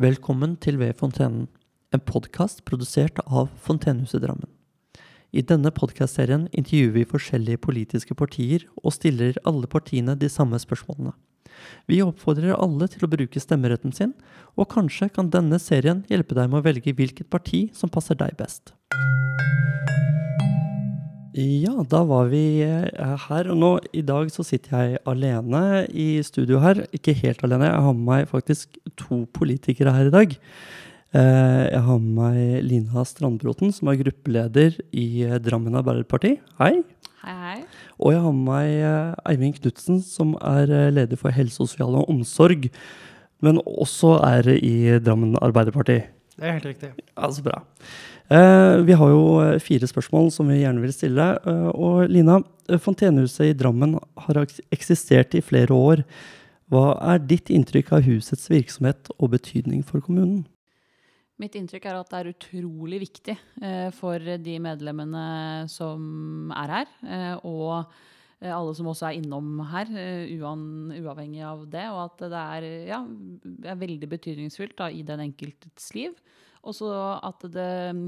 Velkommen til Ved fontenen, en podkast produsert av Fontenehuset Drammen. I denne podkastserien intervjuer vi forskjellige politiske partier og stiller alle partiene de samme spørsmålene. Vi oppfordrer alle til å bruke stemmeretten sin, og kanskje kan denne serien hjelpe deg med å velge hvilket parti som passer deg best. Ja, da var vi eh, her. Og nå i dag så sitter jeg alene i studio her. Ikke helt alene, jeg har med meg faktisk to politikere her i dag. Eh, jeg har med meg Lina Strandbråten, som er gruppeleder i eh, Drammen Arbeiderparti. Hei. Hei, hei. Og jeg har med meg Eivind Knutsen, som er leder for helse, sosial og omsorg, men også er i Drammen Arbeiderparti. Det er helt riktig. Ja, Så bra. Eh, vi har jo eh, fire spørsmål som vi gjerne vil stille. Eh, og Lina, Fontenehuset i Drammen har eksistert i flere år. Hva er ditt inntrykk av husets virksomhet og betydning for kommunen? Mitt inntrykk er at det er utrolig viktig for de medlemmene som er her. og alle som også er innom her, uavhengig av det. Og at det er, ja, er veldig betydningsfullt da, i den enkeltes liv. Og så at det mm,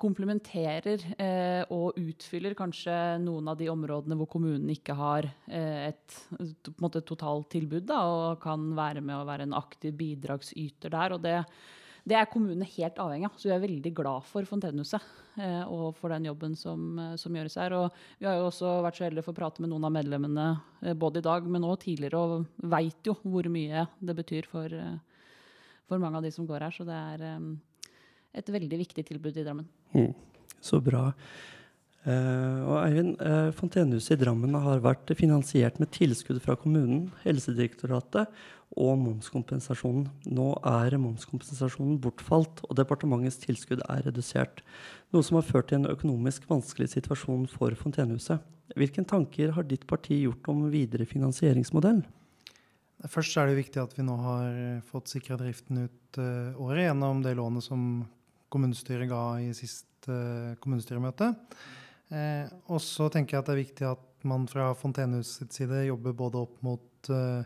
komplementerer eh, og utfyller kanskje noen av de områdene hvor kommunen ikke har eh, et en måte, totalt tilbud, da, og kan være med å være en aktiv bidragsyter der. og det, det er kommunene helt avhengig av, så vi er veldig glad for Fontenehuset eh, og for den jobben som, eh, som, gjøres her. Og vi har jo også vært så heldige for å prate med noen av medlemmene eh, både i dag, men også tidligere, og veit jo hvor mye det betyr for, for mange av de som går her. Så det er et veldig viktig tilbud i Drammen. Mm, så bra. Uh, og Eivind, uh, Fontenehuset i Drammen har vært finansiert med tilskudd fra kommunen, Helsedirektoratet og momskompensasjonen. Nå er momskompensasjonen bortfalt, og departementets tilskudd er redusert. Noe som har ført til en økonomisk vanskelig situasjon for Fontenehuset. Hvilke tanker har ditt parti gjort om videre finansieringsmodell? Først er det viktig at vi nå har fått sikra driften ut året gjennom det lånet som kommunestyret ga i sist kommunestyremøte. Eh, og så tenker jeg at det er viktig at man fra sitt side jobber både opp mot eh,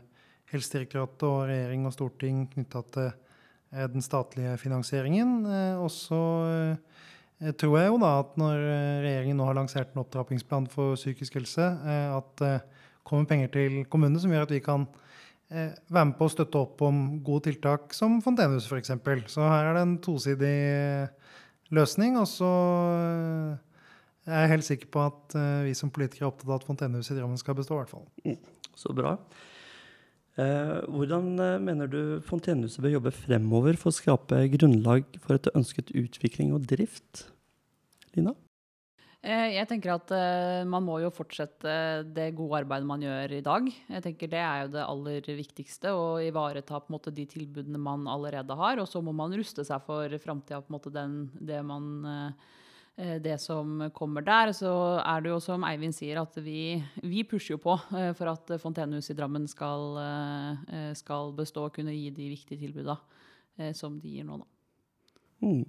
Helsedirektoratet og regjering og storting knytta til eh, den statlige finansieringen. Eh, og så eh, tror jeg jo da at når eh, regjeringen nå har lansert en opptrappingsplan for psykisk helse, at det kommer penger til kommunene som gjør at vi kan være med på å støtte opp om gode tiltak som Fontenehuset f.eks. Så her er det en tosidig løsning. Og så eh, er helt sikker på at uh, vi som politikere er opptatt av at Fontenehuset i Drammen skal bestå. I hvert fall. Mm, så bra. Uh, hvordan eh, mener du Fontenehuset bør jobbe fremover for å skape grunnlag for et ønsket utvikling og drift? Lina? Eh, jeg tenker at man må jo fortsette det gode arbeidet man gjør i dag. Jeg tenker Det er jo det aller viktigste, å ivareta på en måte de tilbudene man allerede har. Og så må man ruste seg for framtida, det, uh, det som kommer der. Så er det jo som Eivind sier, at vi, vi pusher jo på uh, for at Fontenehuset i Drammen skal, skal, bestå og kunne gi de viktige tilbuda som de gir nå, da. Mm,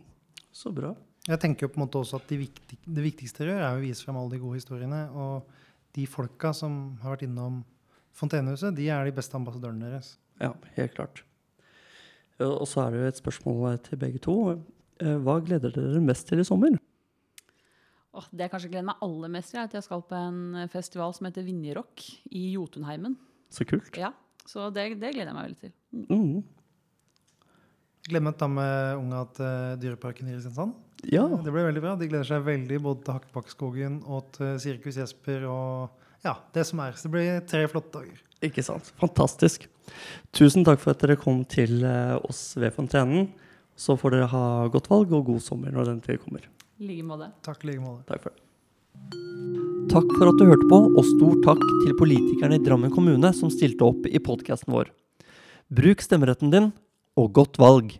så bra. Jeg tenker jo på en måte også at viktig, Det viktigste dere gjør, er å vise frem alle de gode historiene. Og de folka som har vært innom Fontenehuset, de er de beste ambassadørene deres. Ja, helt klart. Og så er det jo et spørsmål til begge to. Eh, hva gleder dere mest til i sommer? Oh, det jeg kanskje gleder meg aller mest til, er at jeg skal på en festival som heter Vinjerock i Jotunheimen. Så kult. Ja, Så det, det gleder jeg meg veldig til. Mm. mm. Gleder meg å ta med unga til Dyreparken i Kristiansand. Ja. Det blir veldig bra. De gleder seg veldig både til Hakkebakkeskogen og til Sirkus Jesper og ja, det som er. Så det blir tre flotte dager. Ikke sant. Fantastisk. Tusen takk for at dere kom til eh, oss ved Fontenen. Så får dere ha godt valg og god sommer når den tid kommer. I like måte. Takk i like måte. Takk for det. Takk for at du hørte på, og stor takk til politikerne i Drammen kommune som stilte opp i podkasten vår. Bruk stemmeretten din, og godt valg!